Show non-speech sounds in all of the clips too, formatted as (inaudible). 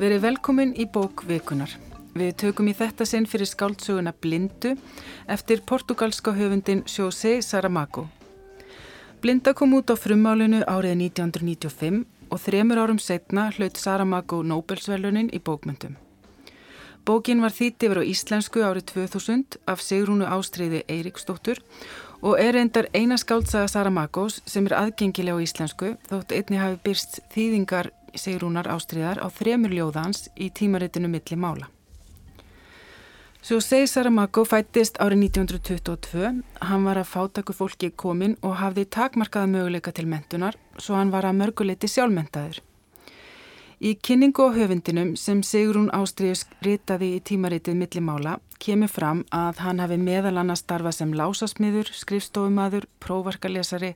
Verið velkomin í bók vikunar. Við tökum í þetta sinn fyrir skáldsöguna Blindu eftir portugalska höfundin José Saramago. Blinda kom út á frummálinu árið 1995 og þremur árum setna hlaut Saramago Nobelsverlunin í bókmyndum. Bókin var þýtt yfir á íslensku árið 2000 af Sigrúnu Ástriði Eiríksdóttur og er reyndar eina skáldsaga Saramagos sem er aðgengileg á íslensku þótt einni hafi byrst þýðingar Sigrúnar Ástriðar á þremur ljóðans í tímaritinu Milli Mála. Svo segi Saramago fættist árið 1922, hann var að fátaku fólki komin og hafði takmarkaða möguleika til mentunar, svo hann var að mörguleiti sjálfmentaður. Í kynningu og höfundinum sem Sigrún Ástriðus ritaði í tímaritið millimála kemur fram að hann hafi meðal annars starfa sem lásasmiður, skrifstofumadur, prófarkalesari,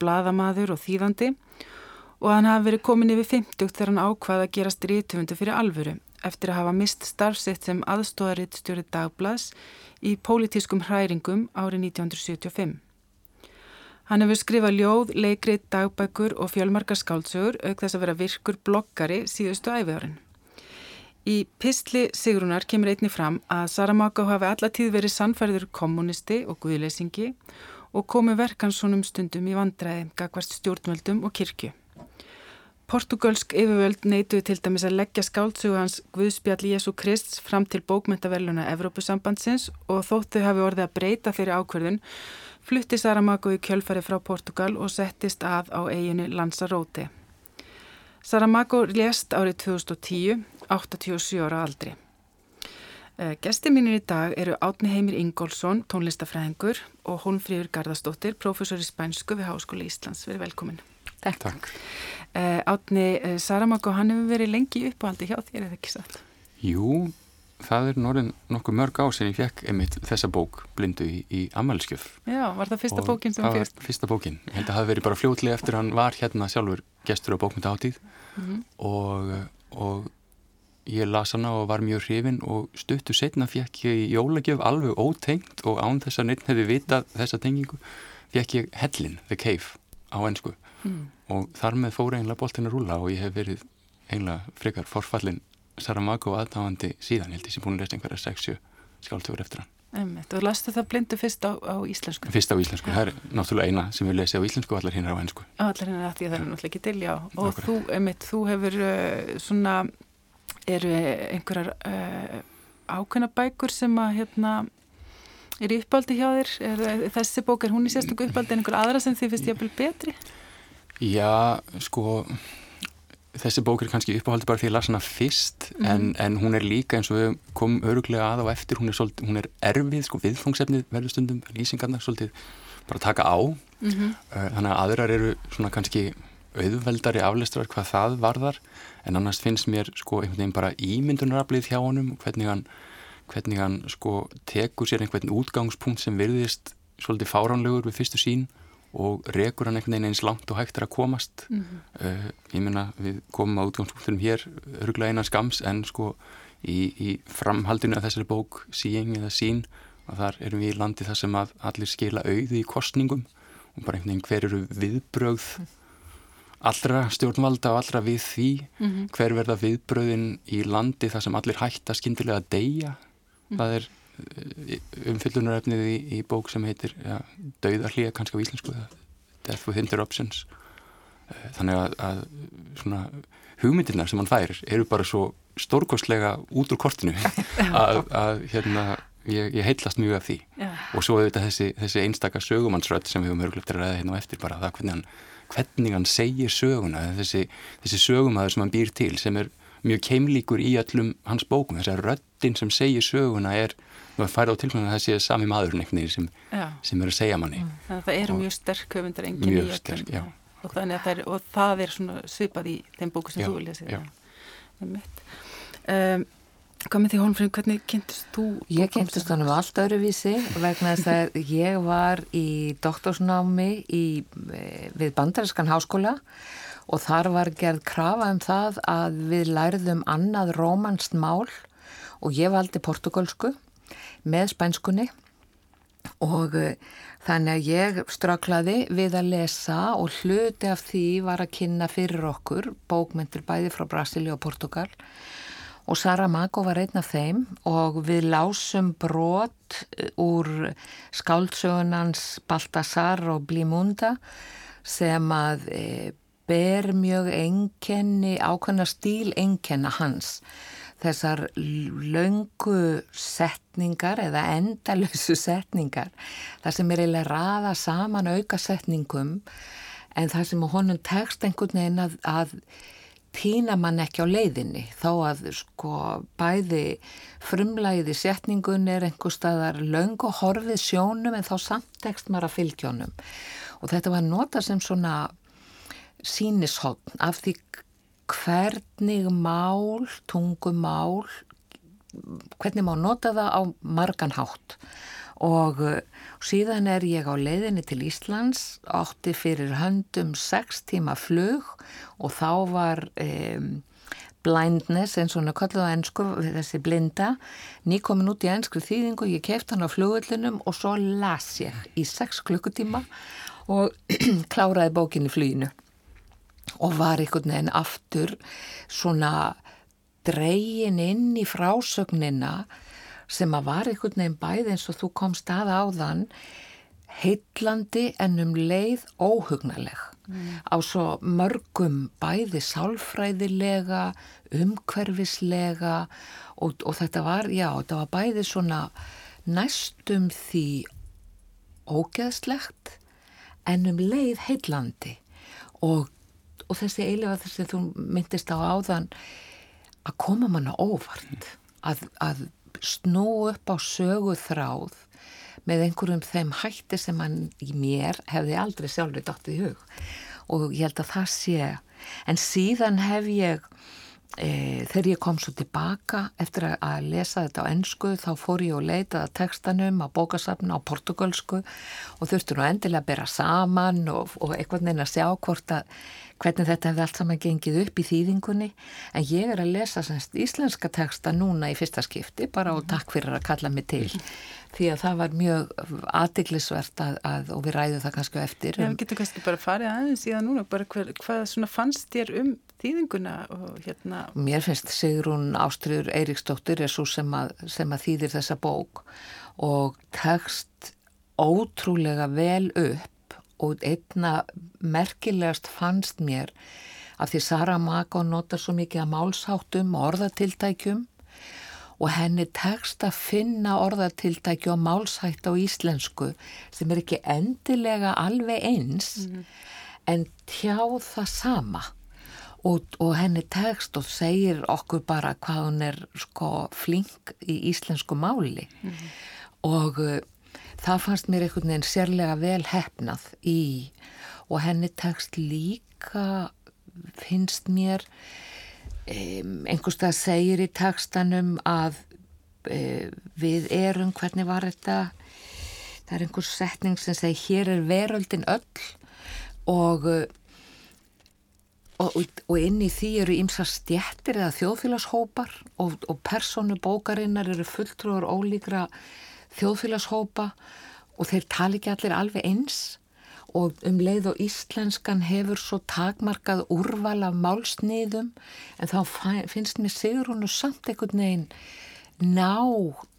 bladamadur og þýðandi og hann hafi verið komin yfir 50 þegar hann ákvaði að gera stríðtöfundu fyrir alvöru eftir að hafa mist starfsitt sem aðstóðaritt stjóri dagblads í pólitískum hræringum árið 1975. Hann hefur skrifað ljóð, leikrið, dagbækur og fjölmarkar skáldsögur auk þess að vera virkur bloggari síðustu æfiðarinn. Í Pistli Sigrunar kemur einni fram að Saramago hafi allatíð verið sannfæriður kommunisti og guðleysingi og komi verkansónum stundum í vandræði gagvart stjórnvöldum og kirkju. Portugalsk yfirvöld neituði til dæmis að leggja skáldsögu hans Guðspjall Jésu Krist fram til bókmyndaverluna Evrópusambandsins og þóttu hafi orðið að breyta fyrir ákverðun flutti Saramago í kjölfari frá Portugal og settist að á eiginu Lanzarote. Saramago lést árið 2010, 87 ára aldri. Eh, Gesti mínir í dag eru Átni Heimir Ingólfsson, tónlistafræðingur og Hólmfríður Garðastóttir, professor í spænsku við Háskóli Íslands. Verið velkomin. Takk. Takk. Uh, Átni uh, Saramago, hann hefur verið lengi uppáhaldi hjá þér, eða ekki satt? Jú, það er norðin nokkuð mörg á sem ég fekk einmitt þessa bók blindu í, í Amalskjöf. Já, var það fyrsta og bókin sem fyrst? Það var fyrsta bókin. Ég held að það hafi verið bara fljótlega eftir hann var hérna sjálfur gestur á bókmynda átíð mm -hmm. og, og ég las hana og var mjög hrifin og stuttu setna fekk ég í jólagjöf alveg ótengt og án þess að neitt hefði vitað þessa tengingu fekk ég Hellin, The Cave á ennsku mm. og þar með fór eiginlega boltin að rúla og ég hef verið eiginlega frekar forfallin Saramago aðdáðandi síðan, held ég sem búin að lesa einhverja 6-7 skáltöfur eftir hann Einmitt. Og lastu það blindu fyrst á, á íslensku? Fyrst á íslensku, það er náttúrulega eina sem við lesið á íslensku og allar hinn er á ennsku Allar hinn er að því að það er náttúrulega ekki til, já og Akkurat. þú, einmitt, þú hefur uh, svona, eru einhverjar uh, ákveðna bækur sem að hérna er uppáldi hjá þér, er, þessi bók er hún í sérstöku uppáldi en einhver aðra sem þið finnst ég að byrja betri? Já, sko þessi bók er kannski uppáhaldi bara því að ég las hana fyrst mm en, en hún er líka eins og við komum öruglega að á eftir hún er, svolítið, hún er erfið, sko viðfangsefnið verður stundum lýsingarna svolítið bara taka á. Mm -hmm. þannig að aðrar eru svona kannski auðveldari aflistrar hvað það varðar en annars finnst mér sko einhvern veginn bara ímyndunaraflið hjá honum hvernig hann, hvernig hann sko tekur sér einhvern útgangspunkt sem virðist svolítið fáránlegur við fyrstu sín og rekur hann einhvern veginn eins langt og hægt er að komast mm -hmm. uh, ég minna við komum á útgangspunktunum hér öruglega einan skams en sko í, í framhaldinu af þessari bók síing eða sín og þar erum við í landi þar sem að allir skila auði í kostningum og bara einhvern veginn hver eru viðbröð allra stjórnvalda og allra við því mm -hmm. hver verða viðbröðin í landi þar sem allir skindilega að deyja mm -hmm. það er Umfyllunarefnið í, í bók sem heitir ja, Dauðarlíða kannski á íslensku Death with Interruptions eh, þannig að, að svona hugmyndirna sem hann fær eru bara svo stórkostlega út úr kortinu (laughs) að, að hérna ég, ég heitlast mjög af því. Já. og svo auðvitað þessi, þessi einstakar sögumannsrödd sem við höfum örglöpt að ræða hérna á eftir bara það hvernig hann, hvernig hann segir söguna þessi, þessi sögumæður sem hann býr til sem er mjög keimlíkur í öllum hans bókum. Þess að röddinn sem segir söguna er maður færi á tilfæðinu að það sé sami maður sem, sem er að segja manni. Mm. það eru mjög sterk höfundar engin mjög sterk, já. Og, það er, og það er svipað í þeim bóku sem já, þú lesið um, hvað með því Holmfrín, hvernig kynntist þú? Ég kynntist hann um allt öruvísi vegna þess að ég var í doktorsnámi í, eh, við Bandarískan háskóla og þar var gerð krafa um það að við lærðum annað rómanst mál og ég valdi portugalsku með spænskunni og uh, þannig að ég straklaði við að lesa og hluti af því var að kynna fyrir okkur bókmyndir bæði frá Brasíli og Portugal og Saramago var einn af þeim og við lásum brot úr skáldsögunans Baltasar og Blimunda sem að e, ber mjög enkenni, ákveðna stíl enkenna hans. Þessar löngu setningar eða endalösu (laughs) setningar, það sem er eiginlega raða saman auka setningum en það sem honum tekst einhvern veginn að, að týna mann ekki á leiðinni. Þá að sko bæði frumlæði setningun er einhver staðar löng og horfið sjónum en þá samt tekst maður að fylgjónum og þetta var nota sem svona sínishotn af því hvernig mál, tungumál hvernig má nota það á margan hátt? Og uh, síðan er ég á leiðinni til Íslands átti fyrir höndum sex tíma flug og þá var um, blindness eins og hann er kallað á ennsku þessi blinda nýkomin út í ennsku þýðingu ég keft hann á flugullinum og svo las ég í sex klukkutíma og (clears throat) kláraði bókinni flýinu og var einhvern veginn aftur svona dreyin inn í frásögnina sem að var einhvern veginn bæð eins og þú komst að á þann heitlandi en um leið óhugnaleg mm. á svo mörgum bæði sálfræðilega, umhverfislega og, og þetta var, já, þetta var bæði svona næstum því ógeðslegt en um leið heitlandi og, og þessi eiginlega þess að þú myndist á áðan að koma manna óvart að, að snú upp á sögu þráð með einhverjum þeim hætti sem hann í mér hefði aldrei sjálfur dótt í hug. Og ég held að það sé en síðan hef ég e, þegar ég kom svo tilbaka eftir að lesa þetta á ennsku þá fór ég og leitaði textanum á bókasafn á portugalsku og þurftu nú endilega að bera saman og, og eitthvað neina að sjá hvort að hvernig þetta hefði allt saman gengið upp í þýðingunni en ég er að lesa semst íslenska texta núna í fyrsta skipti bara og takk fyrir að kalla mig til því að það var mjög aðdeglisvert að, að, og við ræðum það kannski eftir. Já, við getum kannski bara farið aðeins í það núna, bara hver, hvað fannst þér um þýðinguna og hérna? Mér finnst Sigrun Ástriður Eiríksdóttir er svo sem að, sem að þýðir þessa bók og tekst ótrúlega vel upp og einna merkilegast fannst mér að því Sara Mako notar svo mikið að málsháttum og orðatiltækjum og henni tekst að finna orðatiltækju og málshætt á íslensku sem er ekki endilega alveg eins mm -hmm. en tjá það sama og, og henni tekst og segir okkur bara hvað hún er sko flink í íslensku máli mm -hmm. og það fannst mér einhvern veginn sérlega vel hefnað í og henni tekst líka finnst mér einhverstað segir í tekstanum að um, við erum, hvernig var þetta? Það er einhvers setning sem segir hér er veröldin öll. Og Og, og inn í því eru ímsa stjættir eða þjóðfélagshópar og, og personu bókarinnar eru fulltrúar ólíkra þjóðfélagshópa og þeir tali ekki allir alveg eins. Og um leið og íslenskan hefur svo takmarkað úrval af málsniðum en þá finnst mér Sigrúnu samt einhvern veginn ná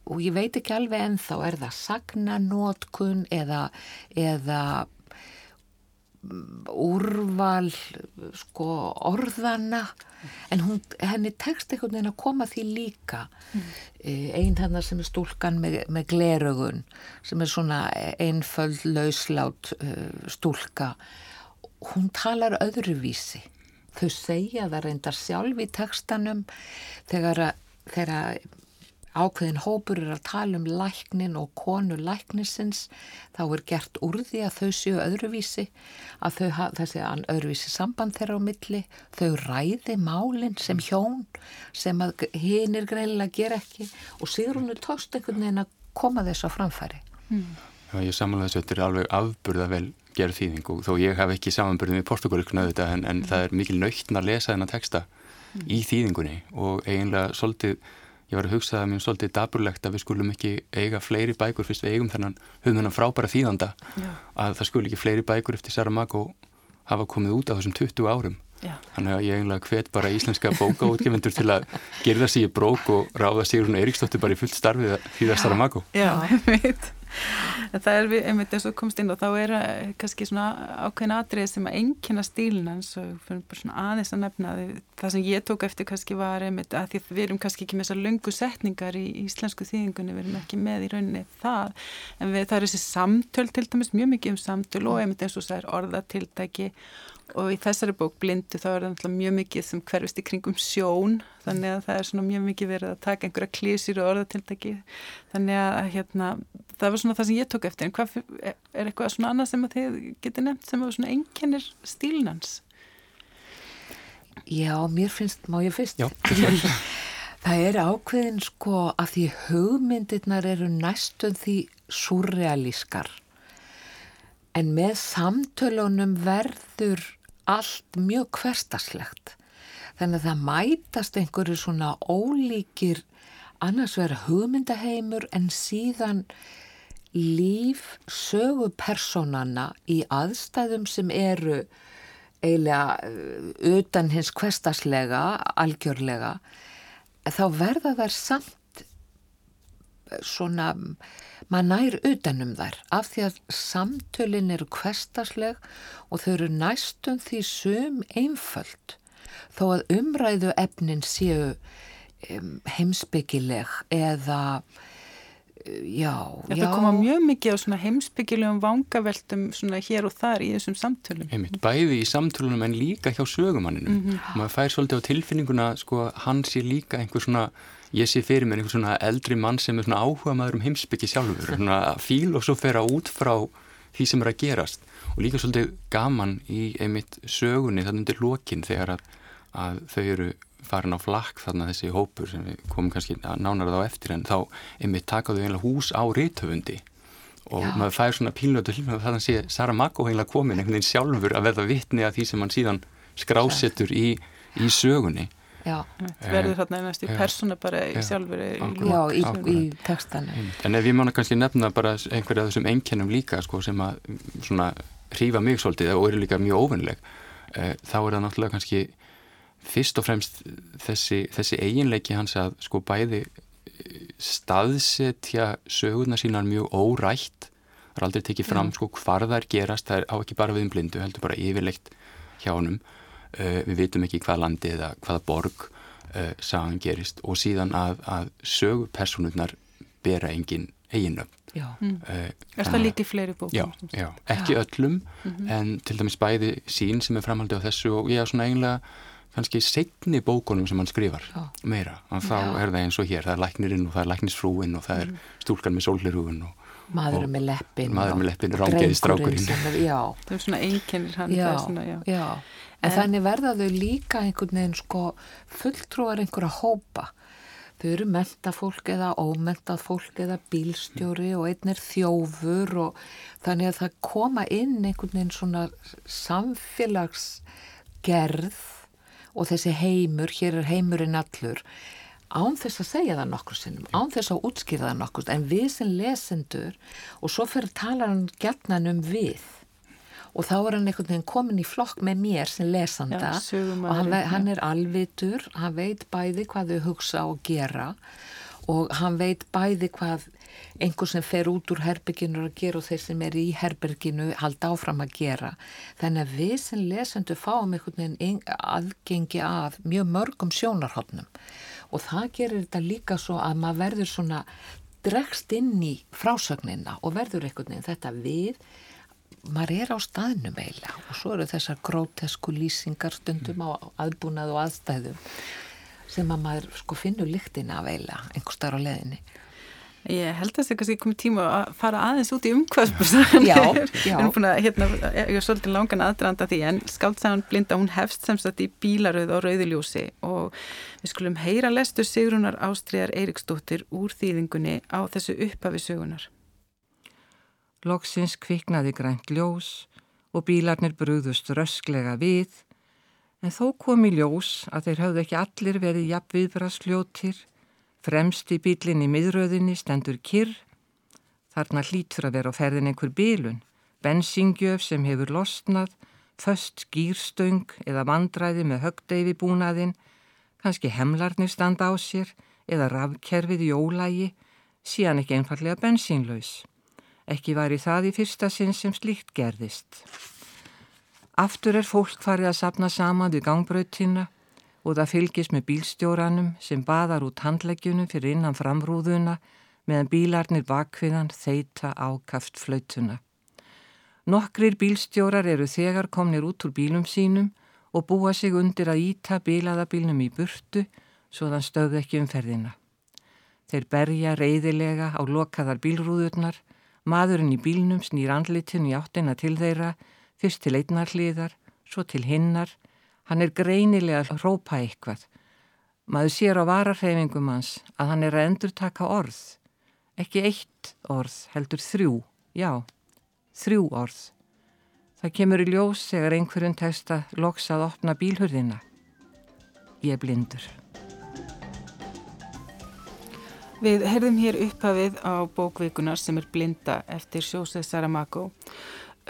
og ég veit ekki alveg ennþá er það sagnanótkun eða, eða úrval sko orðana en hún, henni tekst einhvern veginn að koma því líka. Mm. einn hennar sem er stúlkan með, með glerögun sem er svona einföld lauslát uh, stúlka. Hún talar öðruvísi. Þau segja það reyndar sjálf í tekstanum þegar að þegar ákveðin hópur er að tala um læknin og konu læknisins þá er gert úr því að þau séu öðruvísi að þau hafa þessi öðruvísi samband þeirra á milli þau ræði málinn sem hjón sem að hinn er greinilega að gera ekki og síður hún er tóst einhvern veginn að koma þess á framfæri mm. Já, ég samanlega þess að þetta er alveg afburða vel gerð þýðing og þó ég hef ekki samanburðið með portugalíkuna auðvitað en, en mm. það er mikil nöytn að lesa þennan texta mm. í þýðingunni og eiginlega svolítið ég var að hugsa það mér svolítið daburlegt að við skulum ekki eiga fleiri bækur fyrst við eigum þennan höfum þennan frábæra þýðanda Já. að það skul ekki fleiri bækur eftir Saramago hafa komið út á þessum 20 árum Já. Þannig að ég eiginlega hvet bara íslenska bókaútgefundur til að gerða sér í brók og ráða Sigrun Eiríksdóttir bara í fullt starfið því það starra mako. Já, ég veit. Það er einmitt eins og komst inn og þá er kannski svona ákveðin atrið sem að engina stílinn hans og fyrir bara svona aðeins að nefna það sem ég tók eftir kannski var einmitt að því við erum kannski ekki með þessar lungu setningar í íslensku þýðingunni, við erum ekki með í rauninni það, en við, það er þessi samtöl til dæmis, mjög mikið um samtöl og einmitt eins og það er orðatiltæki. Og í þessari bók blindu þá er það mjög mikið sem hverfist í kringum sjón. Þannig að það er svona mjög mikið verið að taka einhverja klísir og orðatiltæki. Þannig að hérna það var svona það sem ég tók eftir. En hvað er eitthvað svona annað sem að þið getur nefnt sem svona einkennir stílnans Já, mér finnst, má ég fyrst? (laughs) Það er ákveðin sko að því hugmyndirnar eru næstum því surrealískar en með samtölunum verður allt mjög hverstaslegt. Þannig að það mætast einhverju svona ólíkir annars vera hugmyndaheimur en síðan líf sögupersonana í aðstæðum sem eru eiginlega uh, utan hins hverstaslega, algjörlega, þá verða þær samt svona maður nær utanum þær af því að samtölin eru kvestasleg og þau eru næstum því sum einföld. Þó að umræðu efnin séu heimsbyggileg eða já, já. Það koma mjög mikið á heimsbyggilegum vangaveltum hér og þar í þessum samtölum. Einmitt, bæði í samtölunum en líka hjá sögumanninu. Mm -hmm. Maður fær svolítið á tilfinninguna sko, hans er líka einhver svona ég sé fyrir mér einhvern svona eldri mann sem er svona áhuga maður um heimsbyggi sjálfur (laughs) svona fílosofera út frá því sem er að gerast og líka svolítið gaman í einmitt sögunni þannig undir lokin þegar að, að þau eru farin á flakk þarna þessi hópur sem við komum kannski nánar þá eftir en þá einmitt takaðu einlega hús á reytöfundi og Já. maður fær svona pílnötu hljóð þannig að sé Sara Magó einlega komin einhvern veginn sjálfur að verða vittni að því sem hann síðan skrásettur í, í sögunni. Það verður þarna einast í persónu bara í sjálfur í, já, í, í textanu en ef ég mána kannski nefna bara einhverja af þessum einkennum líka sko, sem að svona hrífa mig svolítið og eru líka mjög ofinleg eh, þá er það náttúrulega kannski fyrst og fremst þessi, þessi eiginleiki hans að sko bæði eh, staðsetja sögurna sína mjög órætt það er aldrei tekið fram sko hvar þær gerast það er á ekki bara við um blindu heldur bara yfirleitt hjá honum uh, við vitum ekki hvað landi eða hvaða borg uh, sagan gerist og síðan að, að sögupersonurnar bera engin eiginöfn mm. uh, Er það líka í fleiri bókum? Já, já ekki já. öllum mm -hmm. en til dæmis bæði sín sem er framhaldið á þessu og ég er svona eiginlega kannski setni bókunum sem hann skrifar já. meira, og þá já. er það eins og hér það er læknirinn og það er læknisfrúinn og það er mm. stúlkan með sólirhúin og maður með leppin maður með leppin, rángeiði strákurinn það er svona einkennir hann já, svona, já. Já. En, en þannig verða þau líka einhvern veginn sko fulltrúar einhverja hópa. Þau eru mentafólk eða ómentað fólk eða bílstjóri og einn er þjófur og þannig að það koma inn einhvern veginn svona samfélagsgerð og þessi heimur, hér er heimurinn allur, án þess að segja það nokkur sinnum, án þess að útskýra það nokkur, en við sem lesendur og svo fyrir talan gætnan um við og þá er hann einhvern veginn komin í flokk með mér sem lesanda já, og hann, hann er alvitur, hann veit bæði hvað þau hugsa og gera og hann veit bæði hvað einhver sem fer út úr herbygginu að gera og þeir sem er í herbygginu halda áfram að gera. Þannig að við sem lesendu fáum einhvern veginn aðgengi af mjög mörgum sjónarhóttnum og það gerir þetta líka svo að maður verður svona dregst inn í frásögnina og verður einhvern veginn þetta við. Maður er á staðnum eiginlega og svo eru þessar grótesku lýsingar stundum á aðbúnað og aðstæðum sem að maður sko finnur líktin af eiginlega einhver starf á leðinni Ég held að það er kannski komið tíma að fara aðeins út í umhverfs Já, já. að, hérna, Ég er svolítið langan aðdraðanda því en skáltsagan blinda hún hefst semst í bílaröð og rauðiljósi og við skulum heyra lestu Sigrunar Ástriðar Eiriksdóttir úr þýðingunni á þessu upphafi sögunar Loksins kviknaði grænt ljós og bílarnir brúðust rösklega við, en þó kom í ljós að þeir hafði ekki allir verið jafn viðbrasljótir, fremst í bílinni miðröðinni stendur kyrr, þarna hlýtur að vera á ferðin einhver bílun, bensingjöf sem hefur losnað, föst skýrstöng eða vandræði með högdeifi búnaðinn, kannski hemlarnir standa á sér eða rafkerfið í ólægi, síðan ekki einfallega bensínlaus. Ekki var í það í fyrsta sinn sem slíkt gerðist. Aftur er fólk farið að sapna saman við gangbrautina og það fylgis með bílstjóranum sem baðar út handleggjunum fyrir innan framrúðuna meðan bílarnir bakviðan þeita ákaft flautuna. Nokkrir bílstjórar eru þegar komnir út úr bílum sínum og búa sig undir að íta bílaðabílnum í burtu svo þann stöðu ekki umferðina. Þeir berja reyðilega á lokaðar bílrúðurnar, maðurinn í bílnum snýr andlitin í áttina til þeirra, fyrst til einnar hliðar, svo til hinnar, hann er greinilega að rópa eitthvað. Maður sér á vararhefingum hans að hann er að endur taka orð, ekki eitt orð, heldur þrjú, já þrjú orð. Það kemur í ljós þegar einhverjum tekst að loks að opna bílhurðina. Ég er blindur. Við herðum hér upphafið á bókvikunar sem er blinda eftir Sjósef Saramago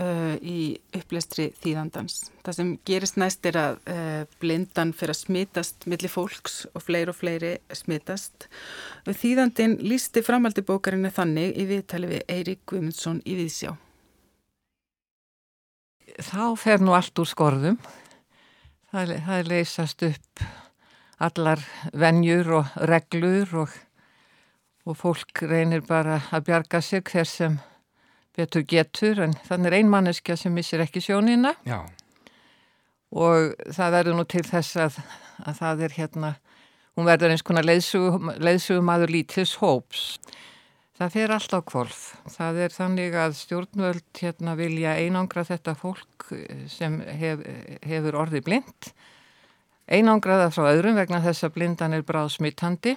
uh, í upplestri þýðandans. Það sem gerist næst er að uh, blindan fyrir að smitast millir fólks og fleiri og fleiri smitast. Þýðandin lísti framaldi bókarinnu þannig í viðtali við Eirík Guimundsson í Víðsjá þá fer nú allt úr skorðum. Það, það leysast upp allar vennjur og reglur og, og fólk reynir bara að bjarga sig hver sem betur getur en þannig er einmanneskja sem missir ekki sjónina Já. og það verður nú til þess að, að það er hérna, hún verður eins konar leiðsugum aður lítils hóps. Það fer alltaf kvolf. Það er þannig að stjórnvöld hérna vilja einangra þetta fólk sem hef, hefur orði blind. Einangraða frá öðrum vegna þess að blindan er bráð smittandi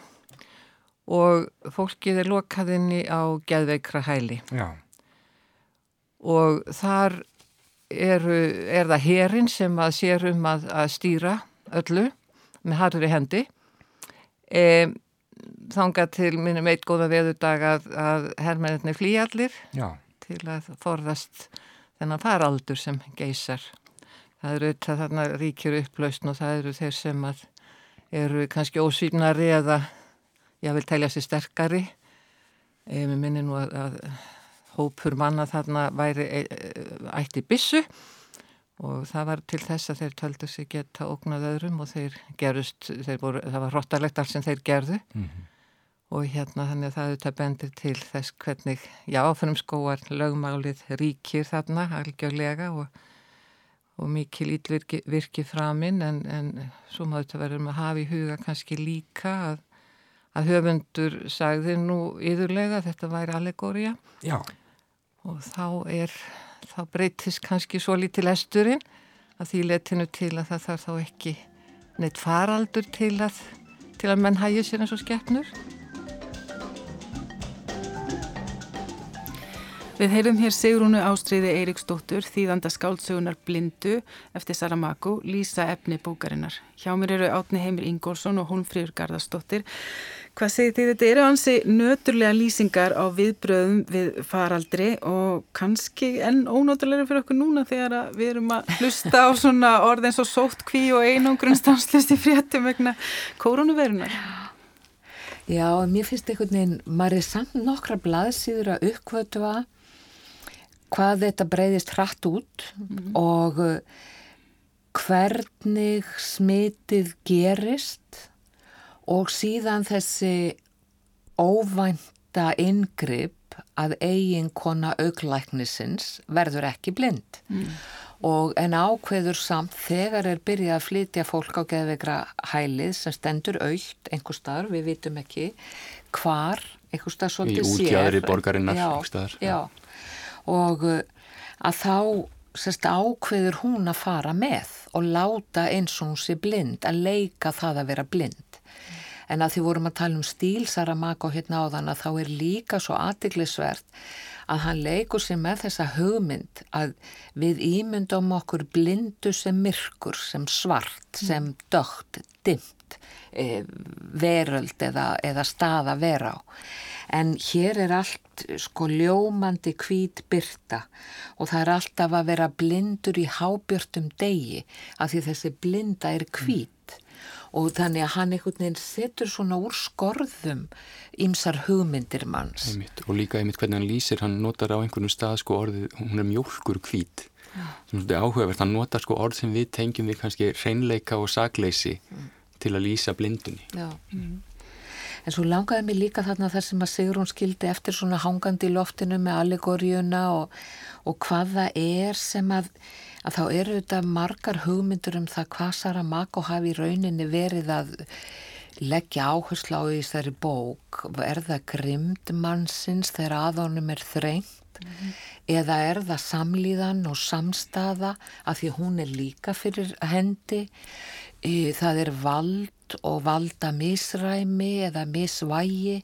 og fólkið er lokaðinni á geðveikra hæli. Já. Og þar eru, er það herin sem að sér um að, að stýra öllu með harri hendi. Ehm þanga til minnum eitt góða veðudag að, að herrmennir flýjallir til að forðast þennan faraldur sem geysar. Það eru þetta þarna ríkjur upplausn og það eru þeir sem eru kannski ósýnari eða ég vil telja sér sterkari. Mér minnir nú að, að hópur manna þarna væri e, e, ætti bissu og það var til þess að þeir töldu sig geta ógnað öðrum og þeir gerust, þeir voru, það var hróttalegt allt sem þeir gerðu mm -hmm. og hérna þannig að það auðvitað bendir til þess hvernig, já, fyrir skóar lögmálið ríkir þarna algjörlega og, og mikið lítvirki virki framinn en, en svo maður þetta verður með að hafa í huga kannski líka að, að höfundur sagði nú yðurlega þetta væri allegória og þá er þá breytist kannski svo lítið lesturinn að því letinu til að það þarf þá ekki neitt faraldur til að, til að menn hægir sér eins og skeppnur. Við heyrum hér Sigrúnu Ástriði Eiriksdóttur, þýðanda skáldsögunar Blindu eftir Saramago, Lísa efni bókarinnar. Hjá mér eru Átni Heimir Ingólfsson og Hólmfríður Garðarsdóttir. Hvað segir þið? Þetta eru hansi nöturlega lýsingar á viðbröðum við faraldri og kannski enn ónóturlega fyrir okkur núna þegar við erum að hlusta á svona orð eins og sótt kví og einangrun stanslust í fréttum vegna koronavirunar. Já, mér finnst einhvern veginn, maður er samt nokkra blaðsýður að uppkvötuða hvað þetta breyðist hratt út mm -hmm. og hvernig smitið gerist og síðan þessi óvænta yngripp að eigin kona auklæknisins verður ekki blind mm. og en ákveður samt þegar er byrjað að flytja fólk á geðveikra hælið sem stendur aukt einhver starf, við vitum ekki hvar, einhver starf svolítið sér í útjæðri borgarinnar já, já. og uh, að þá sérst, ákveður hún að fara með og láta eins og hún sé blind að leika það að vera blind En að því vorum að tala um stíl Saramago hérna á þann að þá er líka svo aðtiklisvert að hann leikur sér með þessa hugmynd að við ímyndum okkur blindu sem myrkur, sem svart, mm. sem dögt, dimt, e, veröld eða, eða stað að vera á. en hér er allt sko ljómandi kvít byrta og það er alltaf að vera blindur í hábjörtum degi af því þessi blinda er kvít og þannig að hann einhvern veginn setur svona úr skorðum ymsar hugmyndir manns einmitt. og líka einmitt hvernig hann lýsir hann notar á einhvern stað sko orðið hún er mjölkur kvít sem er áhugavert, hann notar sko orð sem við tengjum við kannski reynleika og sagleysi mm. til að lýsa blindunni Já mm. En svo langaði mig líka þarna þar sem að Sigrun skildi eftir svona hangandi í loftinu með allegóriuna og, og hvað það er sem að að þá eru þetta margar hugmyndur um það hvað Sara Mako hafi í rauninni verið að leggja áherslu á í þessari bók. Er það grimd mannsins þegar aðónum er þrengt mm -hmm. eða er það samlíðan og samstaða að því hún er líka fyrir hendi? Það er vald og valda misræmi eða misvægi.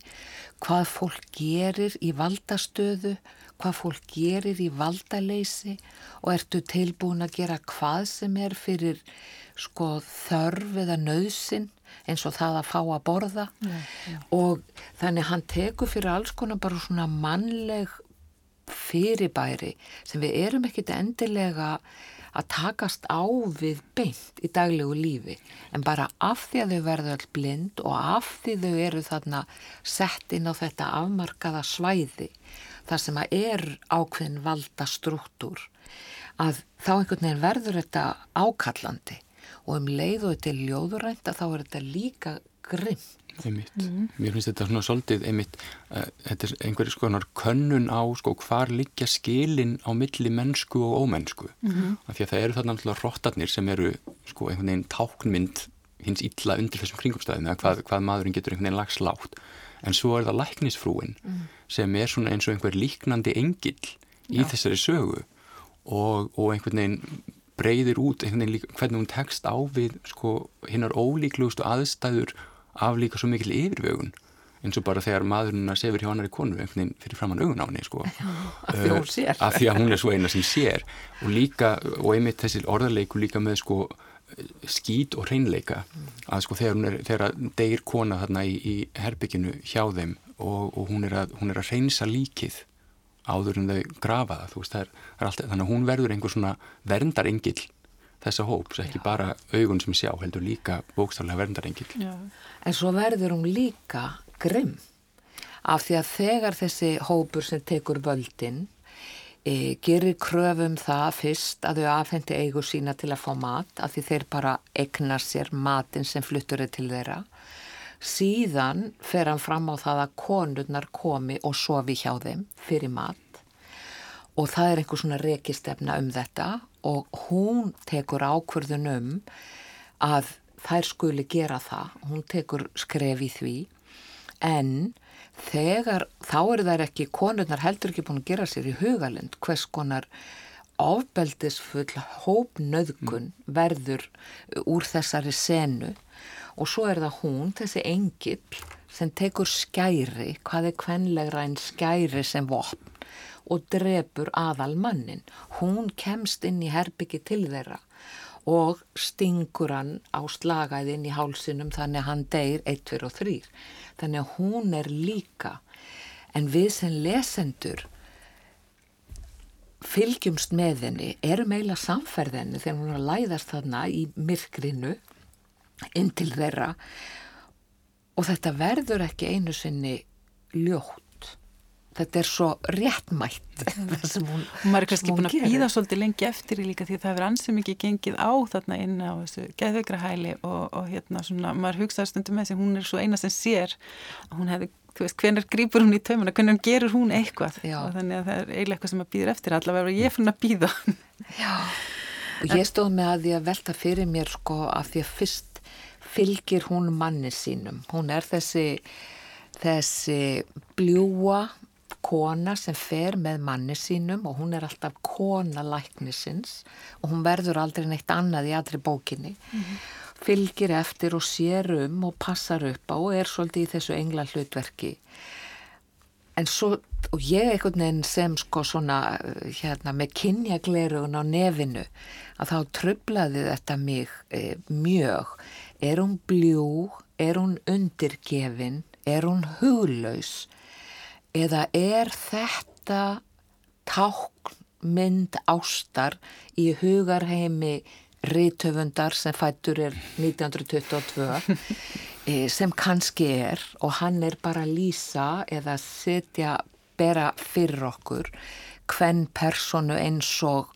Hvað fólk gerir í valdastöðu hvað fólk gerir í valdaleysi og ertu tilbúin að gera hvað sem er fyrir sko þörf eða nöðsin eins og það að fá að borða ja, ja. og þannig hann tekur fyrir alls konar bara svona mannleg fyrirbæri sem við erum ekkit endilega að takast á við beint í daglegu lífi en bara af því að þau verður all blind og af því þau eru þarna sett inn á þetta afmarkaða svæði þar sem að er ákveðin valda struktúr að þá einhvern veginn verður þetta ákallandi og um leið og þetta er ljóðurænt að þá er þetta líka grimm. Einmitt. Mm. Mér finnst þetta svona svolítið einmitt, uh, þetta er einhverjir skoðanar könnun á sko hvar liggja skilin á milli mennsku og ómennsku. Mm -hmm. Af því að það eru þarna alltaf róttarnir sem eru sko einhvern veginn táknmynd hins illa undir þessum kringumstæðum eða hvað, hvað maðurinn getur einhvern veginn lags látt en svo er það læknisfrúin mm. sem er svona eins og einhver líknandi engill í Já. þessari sögu og, og einhvern veginn breyðir út einhvern veginn líka, hvernig hún tekst á við sko hinnar ólíklugustu aðstæður af líka svo mikil yfirvögun eins og bara þegar maðurinn að sefur hjá annari konu einhvern veginn fyrir framann augun á henni sko. (laughs) af því hún sér af því að hún er svo eina sem sér og líka, og einmitt þessi orðarleiku líka með sko skít og hreinleika að sko þegar hún er, þegar deyr kona þarna í, í herbygginu hjá þeim og, og hún, er að, hún er að hreinsa líkið áður en þau grafa það, þú veist, það er, það er alltaf, þannig að hún verður einhver svona verndarengil þessa hóps, ekki Já. bara augun sem sjá, heldur líka bókstarlega verndarengil. Já. En svo verður hún líka grimm af því að þegar þessi hópur sem tekur völdin e, gerir kröfum það fyrst að þau afhendi eigu sína til að fá mat af því þeir bara egnar sér matin sem fluttur er til þeirra. Síðan fer hann fram á það að konurnar komi og sofi hjá þeim fyrir mat. Og það er einhver svona rekistefna um þetta og hún tekur ákvörðun um að þær skuli gera það, hún tekur skref í því. En þegar þá eru þær ekki, konurnar heldur ekki búin að gera sér í hugalind hvers konar ofbeldisfull hópnöðgun mm. verður úr þessari senu og svo er það hún, þessi engill sem tekur skæri, hvað er kvenlegra en skæri sem vopn og drefur aðal mannin. Hún kemst inn í herbyggi til þeirra og stingur hann á slagaðinn í hálsinum þannig að hann deyr 1, 2 og 3 þannig að hún er líka. En við sem lesendur fylgjumst með henni erum eiginlega samferðinni þegar hún er að læðast þarna í myrkrinu inn til þeirra. Og þetta verður ekki einu sinni ljótt þetta er svo réttmætt (laughs) það sem hún og maður er kannski búin að býða svolítið lengi eftir í líka því það hefur ansið mikið gengið á þarna inn á þessu geðveikra hæli og, og hérna svona, maður hugsaður stundum með þessi hún er svo eina sem sér hún hefði, þú veist, hvernig grýpur hún í taumuna hvernig gerur hún eitthvað? Já. og þannig að það er eiginlega eitthvað sem maður býður eftir allavega ég er fyrir að býða (laughs) Já, og ég stóð með að að velta fyrir mér sko að því að fyrst fylgir hún manni sínum. Hún er þessi þessi bljúa kona sem fer með manni sínum og hún er alltaf kona læknisins og hún verður aldrei neitt annað í aðri bókinni. Mm -hmm. fylgir eftir og sér um og passar upp á og er svolítið í þessu engla hlutverki. En svo og ég einhvern veginn sem sko svona hérna með kynjaglerugun á nefinu að þá tröflaði þetta mig e, mjög. Er hún bljó, er hún undirgefin? Er hún huglaus eða er þetta tákmynd ástar í hugarheimi rítöfundar sem fættur er 1922 (laughs) eh, sem kannski er og hann er bara að lýsa eða setja, bera fyrir okkur hvern personu eins og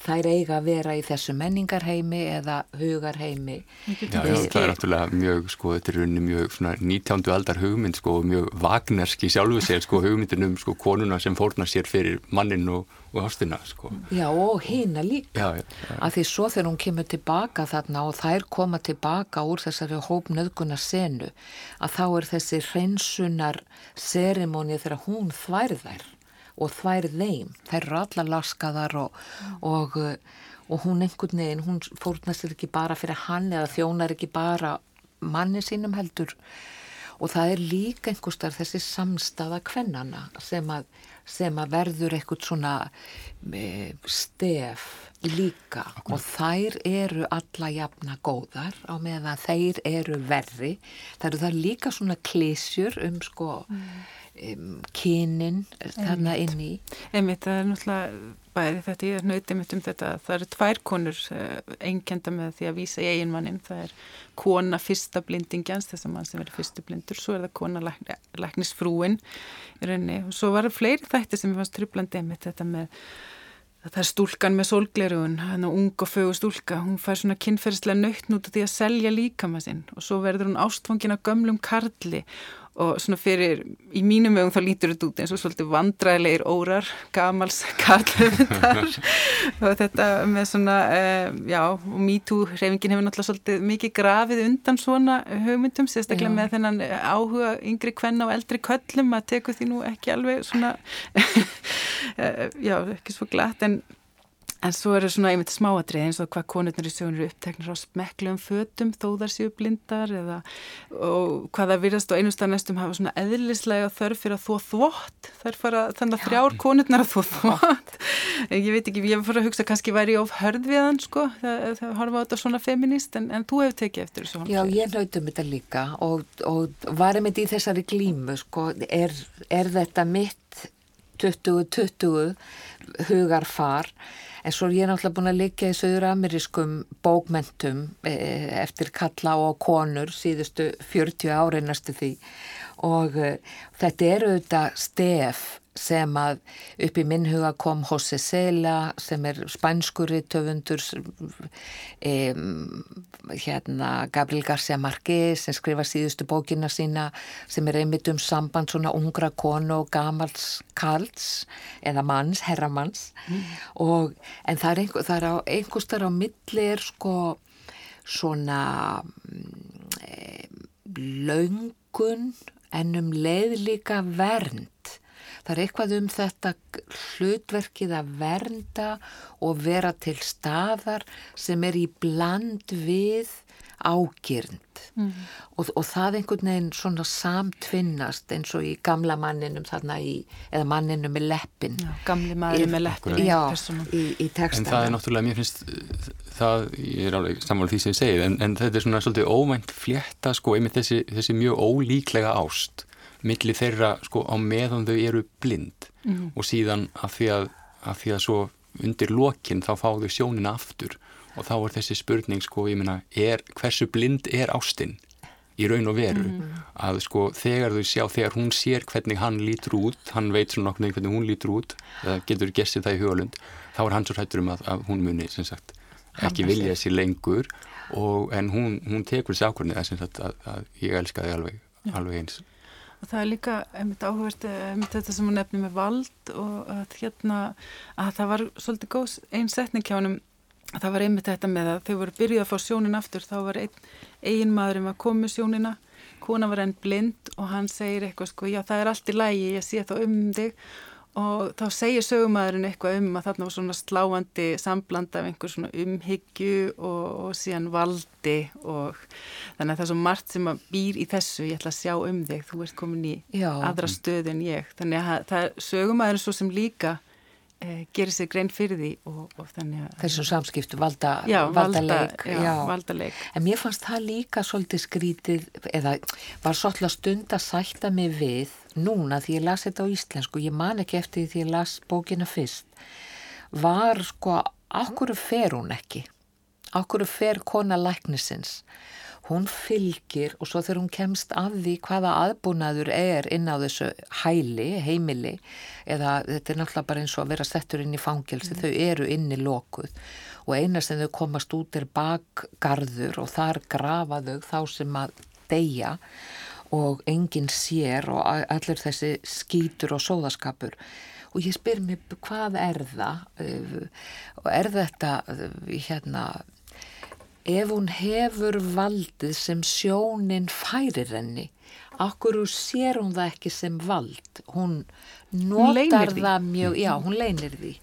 þær eiga að vera í þessu menningarheimi eða hugarheimi. Já, já, það er náttúrulega mjög, sko, þetta er unni mjög svona 19. aldar hugmynd, sko, mjög vagnerski sjálfu sér, sko, hugmyndin um, sko, konuna sem fórnar sér fyrir mannin og, og hástina, sko. Já, og hýna líka. Já, já, já. Að því svo þegar hún kemur tilbaka þarna og þær koma tilbaka úr þessari hópnöðguna senu, að þá er þessi hreinsunar serimóni þegar hún þværðar og þvær þeim, þær eru alla laskaðar og, og, og hún einhvern veginn, hún fórnast ekki bara fyrir hann eða þjónar ekki bara manni sínum heldur. Og það er líka einhverstar þessi samstafa kvennana sem að, sem að verður eitthvað svona e, stef líka. Akkur. og þær eru alla jafna góðar á meðan þeir eru verri. Það eru það líka svona klísjur um sko mm um, kynin þarna inn í Einmitt, það er náttúrulega bæði þetta ég er nöytið mitt um þetta það eru tvær konur uh, einkenda með því að vísa í eiginmannin það er kona fyrsta blindingjans þess að mann sem verður fyrstu blindur svo er það kona lækni, læknisfrúin og svo var það fleiri þætti sem fannst trublandi einmitt þetta með Það er stúlkan með sólglerugun, hann og ung og fögu stúlka, hún fær svona kynferðslega nöytn út af því að selja líkama sinn. Og svo verður hún ástfangin af gömlum karli og svona fyrir, í mínum vegum þá lítur þetta út eins og svolítið vandræðilegir órar, gamals (laughs) karlöfundar (laughs) og þetta með svona, uh, já, MeToo hreyfingin hefur náttúrulega svolítið mikið grafið undan svona hugmyndum, sérstaklega já. með þennan áhuga yngri kvenna og eldri köllum að teku því nú ekki alveg svona, (laughs) eh, já, ekki svo glatt en En svo eru svona einmitt smáadrið eins og hvað konurnir í sögun eru uppteknir á smeklu um fötum þó þar séu blindar eða og hvað það virðast og einustað næstum hafa svona eðlislega þörf fyrir að þó þvott. Þær fara þannig að þrjár konurnar að þó þvott. Ég veit ekki, ég fór að hugsa kannski væri of hörð við hann sko það, það horfa á þetta svona feminist en, en þú hefur tekið eftir þessu Já, ég nautum þetta líka og, og varum þetta í þessari glímu sko er, er þetta mitt 2020 hugarfar En svo er ég náttúrulega búin að liggja í söður-amerískum bókmentum eh, eftir kalla og konur síðustu 40 ári næstu því. Og uh, þetta eru þetta stef sem að upp í minnhuga kom José Sela sem er spænskurri töfundur um, hérna Gabriel García Márquez sem skrifa síðustu bókina sína sem er einmitt um samband svona ungra konu og gamals kalls eða manns, herramanns mm. og en það er, einhver, það er á, einhvers þar á milli er sko svona e, laungun en um leið líka vernd. Það er eitthvað um þetta hlutverkið að vernda og vera til staðar sem er í bland við ágirnd. Mm. og, og það einhvern veginn svona samtvinnast eins og í gamla manninum þarna í, eða manninum með leppin já, gamli maður með leppin já, í, í textana en það er náttúrulega, mér finnst það, ég er alveg sammála því sem ég segið en, en þetta er svona svolítið óvænt flétta sko, einmitt þessi, þessi mjög ólíklega ást millir þeirra sko á meðan þau eru blind mm. og síðan að því að, að því að svo undir lokin þá fá þau sjónina aftur og þá er þessi spurning sko, ég er, hversu blind er ástinn í raun og veru mm. að sko þegar þau sjá, þegar hún sér hvernig hann lítur út, hann veit svona okkur hvernig hún lítur út, það getur gessið það í hugalund, þá er hann svo hættur um að, að hún muni, sagt, ekki vilja sér lengur og en hún, hún tekur þessi ákvörni að, að ég elska þig alveg, alveg eins Og það er líka einmitt áhugast einmitt þetta sem hún nefnir með vald og að hérna að það var svolítið góðs einn setning hjá hennum það var einmitt þetta með að þau voru byrjuð að fá sjónin aftur þá var einn eigin maðurinn að með sjónina kona var enn blind og hann segir eitthvað sko já það er allt í lægi ég sé þá um þig og þá segir sögumæðurinn eitthvað um að þarna var svona sláandi sambland af einhver svona umhyggju og, og síðan valdi og þannig að það er svo margt sem að býr í þessu. Ég ætla að sjá um þig, þú ert komin í Já. aðra stöðu en ég. Þannig að það er sögumæðurinn svo sem líka e, gerir sér grein fyrir því og, og þannig að... Þessum samskiptu, valda, já, valdaleik. Valda, já, valdaleik. En mér fannst það líka svolítið skrítið, eða var svolítið stund að sætta mig við núna því ég las þetta á íslensku, ég man ekki eftir því ég las bókina fyrst, var sko, ákveður fer hún ekki? Ákveður fer kona læknisins? Hún fylgir og svo þegar hún kemst af því hvaða aðbúnaður er inn á þessu hæli, heimili eða þetta er náttúrulega bara eins og að vera settur inn í fangilsi, mm. þau eru inn í lokuð og eina sem þau komast út er bakgarður og þar grafa þau þá sem að deyja og enginn sér og allir þessi skýtur og sóðaskapur og ég spyr mér hvað er það og er þetta hérna ef hún hefur valdið sem sjónin færir henni okkur sér hún það ekki sem vald? Hún notar hún það mjög já, hún leinir því.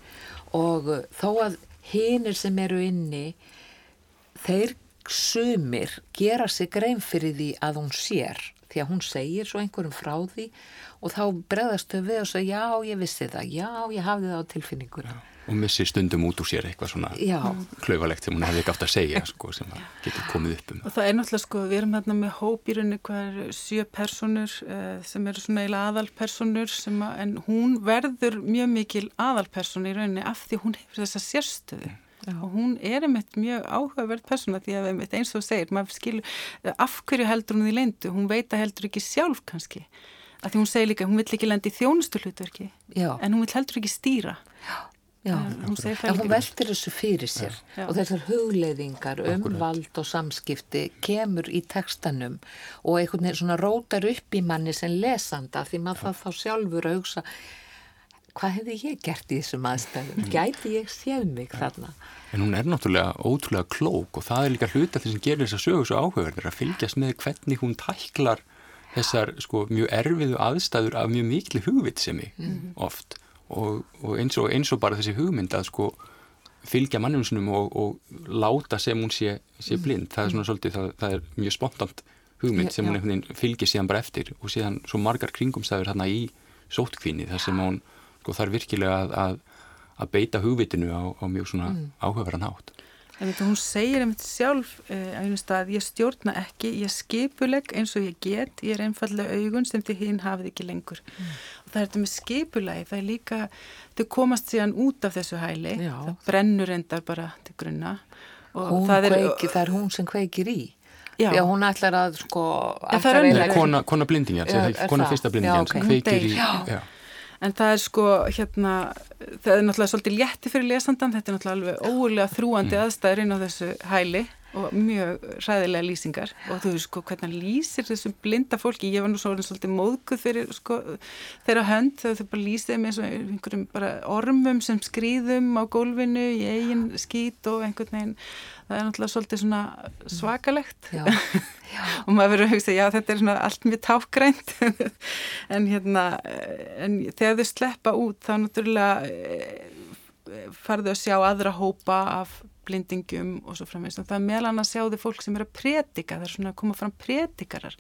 Og uh, þó að hinnir sem eru inni þeir sumir gera sig grein fyrir því að hún sér því að hún segir svo einhverjum frá því og þá bregðastu við og segja já ég vissi það, já ég hafði það á tilfinningur já og missir stundum út úr sér eitthvað svona klauvalegt sem hún hefði ekki átt að segja sko, sem getur komið upp um. Og það er náttúrulega sko, við erum hérna með hóp í rauninni hvað er sjö personur eh, sem eru svona eila aðalpersonur að, en hún verður mjög mikil aðalperson í rauninni af því hún hefur þessa sérstöðu Já. og hún er einmitt mjög áhugaverð persóna því að einmitt eins og segir, maður skilur af hverju heldur hún í leindu, hún veit að heldur ekki sjálf kannski, að því hún segir líka hún vill ekki lendi í þjónustu hlutverki en hún vill heldur ekki stýra Já. Já, hún en hún veldir þessu fyrir sér já, já. og þessar hugleiðingar um vald og samskipti kemur í tekstanum og einhvern veginn svona rótar upp í manni sem lesanda því maður það þá sjálfur að hugsa hvað hefði ég gert í þessum aðstæðum? Mm. gæti ég séð mig þarna? En hún er náttúrulega ótrúlega klók og það er líka hluta því sem gerir þess að sögur svo áhugaverðir að fylgjast með hvernig hún tæklar þessar sko mjög erfiðu aðstæður af mjög miklu hugvitsemi mm. oft. Og, og, eins og eins og bara þessi hugmynd að sko fylgja mannumsunum og, og láta sem hún sé, sé mm. blind, það er svona svolítið það, það er mjög spontant hugmynd sem hún fylgir síðan bara eftir og síðan svo margar kringumstæður þarna í sótkvíni þar sem hún sko, þarf virkilega að, að, að beita hugvitinu á, á mjög svona mm. áhugaverðan hátt En þetta, hún segir einmitt sjálf eh, að ég stjórna ekki, ég skipuleg eins og ég get, ég er einfallega augun sem til hinn hafið ekki lengur. Mm. Og það er þetta með skipulagi, það er líka, þau komast síðan út af þessu hæli, Já. það brennur endar bara til grunna. Það er, kveiki, það er hún sem kveikir í. Já, Já hún ætlar að sko... Ætlar að kona, kona blindingjans, kona fyrsta blindingjans, okay. kveikir í... Já en það er sko hérna það er náttúrulega svolítið létti fyrir lesandan þetta er náttúrulega alveg ólega þrúandi mm. aðstæður inn á þessu hæli og mjög ræðilega lýsingar. Og þú veist sko hvernig hann lýsir þessum blinda fólki, ég var nú svolítið móðguð fyrir sko þeirra hönd þegar þau bara lýsið með einhverjum bara ormum sem skrýðum á gólfinu í eigin skít og einhvern veginn. Það er náttúrulega svolítið svona svakalegt. Já, já. (laughs) og maður verður að hugsa já þetta er svona allt mjög tákgrænt. (laughs) En hérna en þegar þau sleppa út þá náttúrulega eh, farðu að sjá aðra hópa af blindingum og svo framvegs og það er meðlan að sjá þið fólk sem er að predika, það er svona að koma fram predikarar.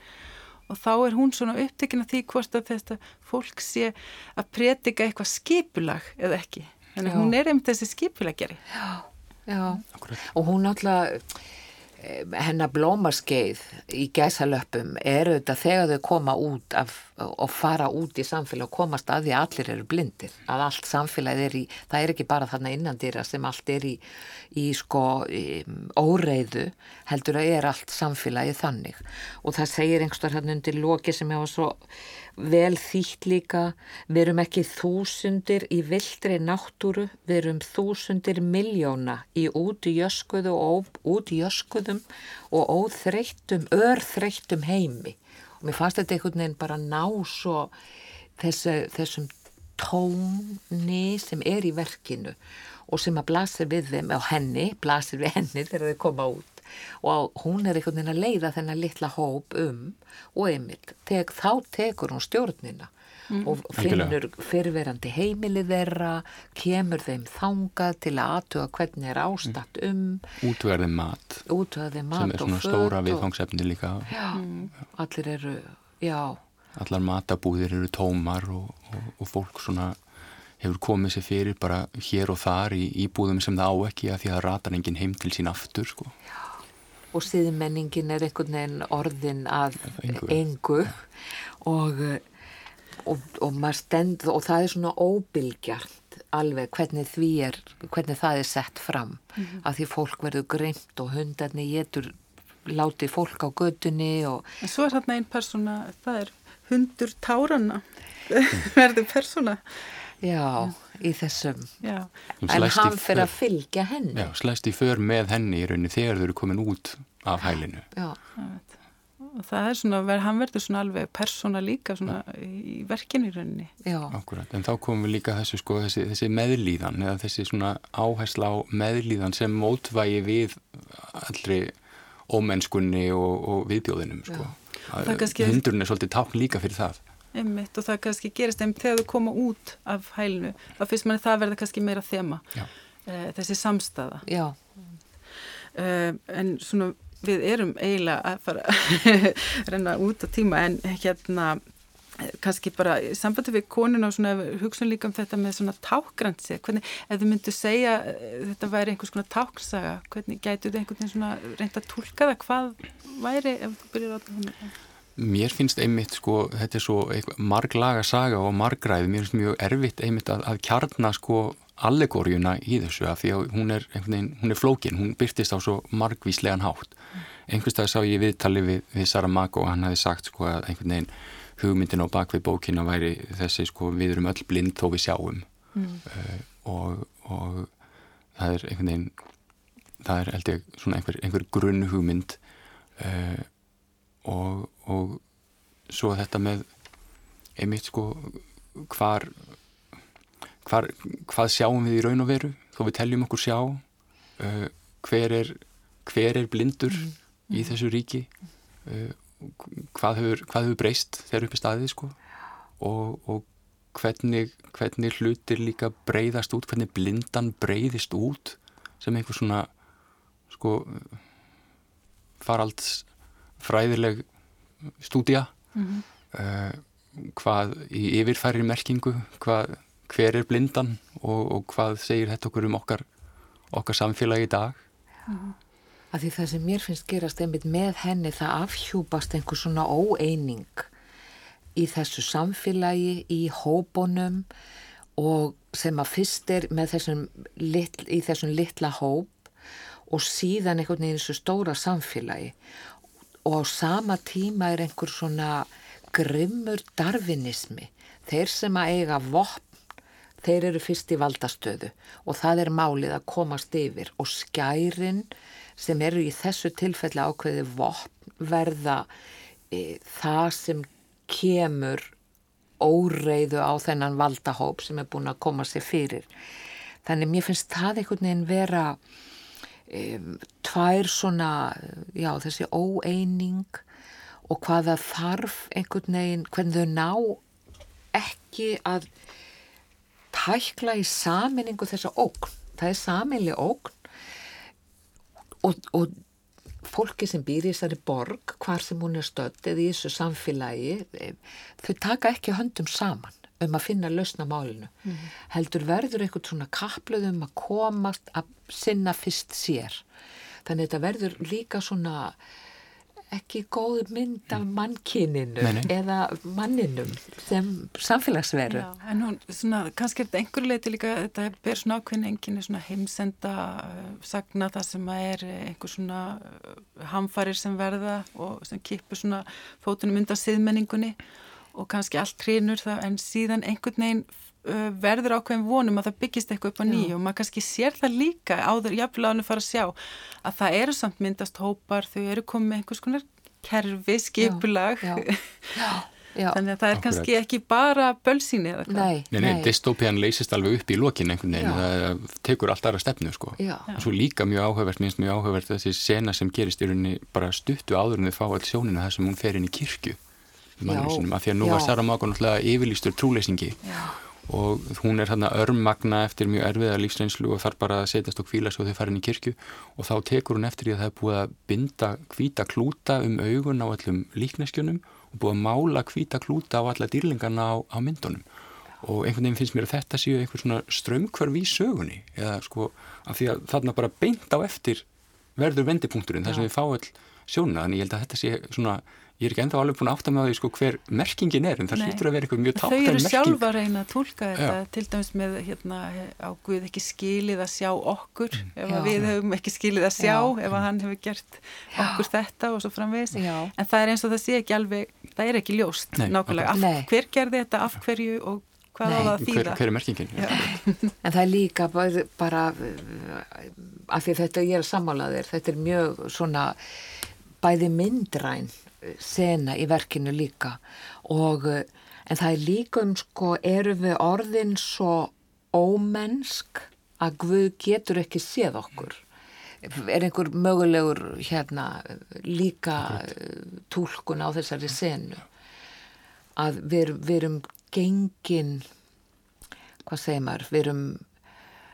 Og þá er hún svona upptekinn að því hvort að þetta fólk sé að predika eitthvað skipulag eða ekki, þannig að hún er einmitt þessi skipulagjari Já, já, og hún alltaf hennar blómaskeið í gæsalöpum er auðvitað þegar þau koma út af, og fara út í samfélag og komast að því að allir eru blindir að allt samfélag er í, það er ekki bara þarna innandýra sem allt er í, í sko í, óreiðu heldur að er allt samfélagi þannig. Og það segir einhverstað hérna undir loki sem ég var svo vel þýtt líka, við erum ekki þúsundir í vildri náttúru, við erum þúsundir miljóna í út í jöskuðu og út í jöskuðum og óþreyttum, örþreyttum heimi. Og mér fannst þetta einhvern veginn bara ná svo þessu, þessum tóni sem er í verkinu og sem að blasir við þeim á henni, blasir við henni þegar þau koma út og hún er einhvern veginn að leiða þennan litla hóp um og einmitt, tek, þá tekur hún stjórnina mm. og finnur fyrverandi heimilið þeirra kemur þeim þangað til að aðtuga hvernig er ástatt um. Útverði mat, útverði mat sem er svona stóra viðfangsefni líka. Já, já, allir eru já. Allar matabúðir eru tómar og, og, og fólk svona hefur komið sér fyrir bara hér og þar í íbúðum sem það á ekki að því að það ratar enginn heim til sín aftur sko. Og síðmenningin er einhvern veginn orðin að engu. og, og, og, stend, og það er svona óbylgjart alveg hvernig því er, hvernig það er sett fram mm -hmm. að því fólk verður greimt og hundarni getur látið fólk á gödunni og... En svo er þarna einn persóna, það er hundur táranna (laughs) verður persóna Já, í þessum. Já. en hann fyrir að fylgja henni. Já, slæst í för með henni í rauninni þegar þau eru komin út af hælinu. Já, og það er svona, hann verður svona alveg persóna líka svona í verkinu í rauninni. Já, Akkurat, en þá komum við líka þessu sko, þessi, þessi meðlíðan eða þessi svona áhersla á meðlíðan sem mótvægi við allri ómennskunni og, og viðbjóðinum sko. kannski... hundurinn er svolítið tákn líka fyrir það Einmitt, og það kannski gerist einmitt þegar þú koma út af hælinu, þá finnst manni það verða kannski meira þema, uh, þessi samstæða Já. Uh, en svona við erum eiginlega að fara að (laughs) renna út á tíma en hérna kannski bara sambandi við konuna og svona hugsun líka um þetta með svona tákgrænsi hvernig, ef þið myndu segja þetta væri einhvers konar táksaga hvernig gætu þið einhvern veginn svona reynda að tólka það? Hvað væri ef þú byrjar á þetta Mér finnst einmitt sko, þetta er svo marglaga saga og margræði, mér finnst mjög erfitt einmitt að, að kjarna sko allegóriuna í þessu af því að hún er, hún er flókin, hún byrtist á svo margvíslegan hátt. Einhverstað sá ég viðtali við, við Saramago og hann hafi sagt sko að einhvern veginn hugmyndin á bakvið bókina væri þessi sko við erum öll blind þó við sjáum mm. uh, og, og það er einhvern veginn, það er held ég svona einhver, einhver grunn hugmynd uh, og, og svo þetta með einmitt sko hvar, hvar hvað sjáum við í raun og veru? Þó við teljum okkur sjá uh, hver, er, hver er blindur mm. í þessu ríki? Uh, hvað hefur, hvað hefur breyst þegar uppi staðið sko? Og, og hvernig, hvernig hlutir líka breyðast út, hvernig blindan breyðist út sem einhver svona sko faralds fræðileg stúdja mm -hmm. uh, hvað í yfirfæri merkingu, hvað, hver er blindan og, og hvað segir þetta okkur um okkar, okkar samfélagi í dag -hmm. Af því það sem mér finnst gerast einmitt með henni það afhjúpast einhver svona óeining í þessu samfélagi, í hópunum og sem að fyrst er með þessum lit, í þessum litla hóp og síðan einhvern veginn í þessu stóra samfélagi og á sama tíma er einhver svona grimmur darvinismi. Þeir sem að eiga vopn, þeir eru fyrst í valdastöðu og það er málið að komast yfir og skærin sem eru í þessu tilfelli ákveði vopn verða e, það sem kemur óreiðu á þennan valdahóp sem er búin að koma sér fyrir. Þannig mér finnst það einhvern veginn vera tvær svona, já þessi óeining og hvaða þarf einhvern veginn, hvernig þau ná ekki að tækla í saminningu þessa ógn. Það er saminli ógn og, og fólki sem býr í þessari borg, hvar sem hún er stödd eða í þessu samfélagi, þau taka ekki höndum saman um að finna lausna málinu. Mm. Heldur verður einhvern svona kapluð um að komast að sinna fyrst sér. Þannig að þetta verður líka svona ekki góð mynd af mannkininu Nei, nei. eða manninum sem samfélagsveru. En hún, svona, kannski er þetta einhver leiti líka, þetta ber svona ákveðin enginni svona heimsenda uh, sagna það sem að er einhver svona uh, hamfarir sem verða og sem kipur svona fótunum undan siðmenningunni og kannski allt hrinur það en síðan einhvern veginn uh, verður ákveðin vonum að það byggist eitthvað upp á nýju. Og maður kannski sér það líka áður jafnlega ánum fara að sjá að það eru samt myndast hópar, þau eru komið með einhvers konar kerfi, skipulag. Já, (laughs) já, já, þannig að það er Akkurat. kannski ekki bara bölsýni eða hvað. Nei, Nei, nei, dystopían leysist alveg upp í lokin einhvern veginn, það tekur allt aðra stefnu sko. Já. og svo líka mjög áhugavert, minnst mjög áhugavert þessi sena sem gerist í rauninni bara stuttu áður en þau fá all sjónina þar sem hún fer inn í kirkju í mannum Já. sinum, af því að nú Já. var Saramago náttúrulega yfirlýstur trúleysingi Já. og hún er þarna örmagna eftir mjög erfiða lífsreynslu og þarf bara að setjast og kvíla svo þau fara inn í kirkju og þá tekur hún eftir því að það er búið að binda hvíta klúta um augun á allum líkneskjunum og búið að mála hvíta klúta á alla dýrlingarna á, á myndunum og einhvern veginn finnst mér að þetta séu einhver svona strömmkvarf í sögunni eða sko af því að þarna bara beint á eftir verður vendipunkturinn þar sem við fá all sjóna þannig ég held að þetta sé svona ég er ekki ennþá alveg búin að átta með því sko hver merkingin er en það hlýtur að vera eitthvað mjög tátan merking. Þau eru sjálfa að reyna að tólka þetta Já. til dæmis með hérna á Guð ekki skilið að sjá okkur mm. ef við hefum ekki skilið að sjá Já. ef hann hefur gert okkur Já. þetta og svo framvegs en það er eins og það sé ekki alveg það er ekki ljóst Nei, nákvæmlega okay. af, hver gerði þetta, af hverju og hvað á það að þýða. Hver, hver er merkingin? (laughs) en það er líka bara, bara af því þetta ég er sammálaðir, þetta er mjög svona bæði myndræn sena í verkinu líka. Og en það er líka um sko eru við orðin svo ómennsk að Guð getur ekki séð okkur? Er einhver mögulegur hérna líka tólkun á þessari senu? Að við, við erum gengin hvað segir maður, við erum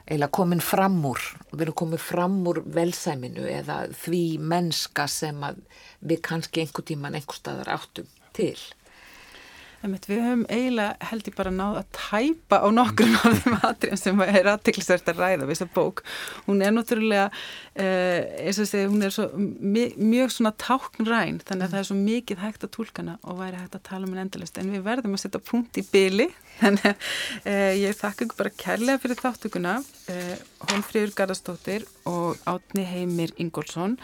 eiginlega komin fram úr, við erum komin fram úr velsæminu eða því mennska sem við kannski einhver tíman einhver staðar áttum til. Við höfum eiginlega held ég bara náð að tæpa á nokkrum af þeim atriðum sem er aðtiklisvært að ræða við þessa bók. Hún er náttúrulega, eh, eins og segja, hún er svo, mjög svona táknræn þannig að það er svo mikið hægt að tólkana og væri hægt að tala um henn endalist en við verðum að setja punkt í byli þannig að eh, ég þakka ykkur bara kærlega fyrir þáttökuna eh, Holmfríður Garðarstóttir og Átni Heimir Ingólfsson.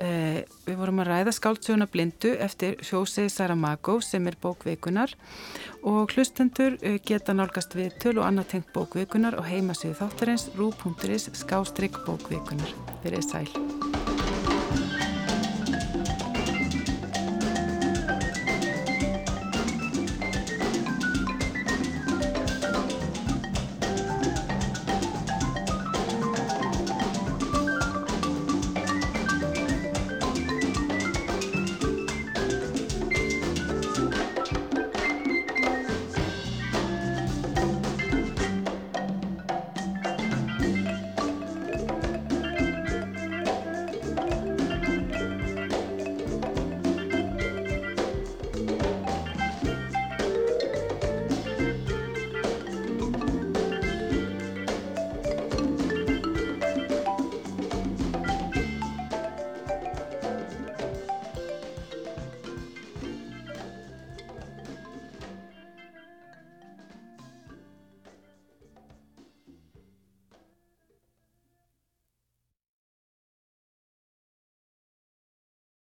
Eh, við vorum að ræða skáltsjóna blindu eftir Sjósei Saramago sem er bókveikunar og hlustendur geta nálgast við töl og annað tengt bókveikunar og heimasíðu þáttarins rú.is skástrygg bókveikunar fyrir sæl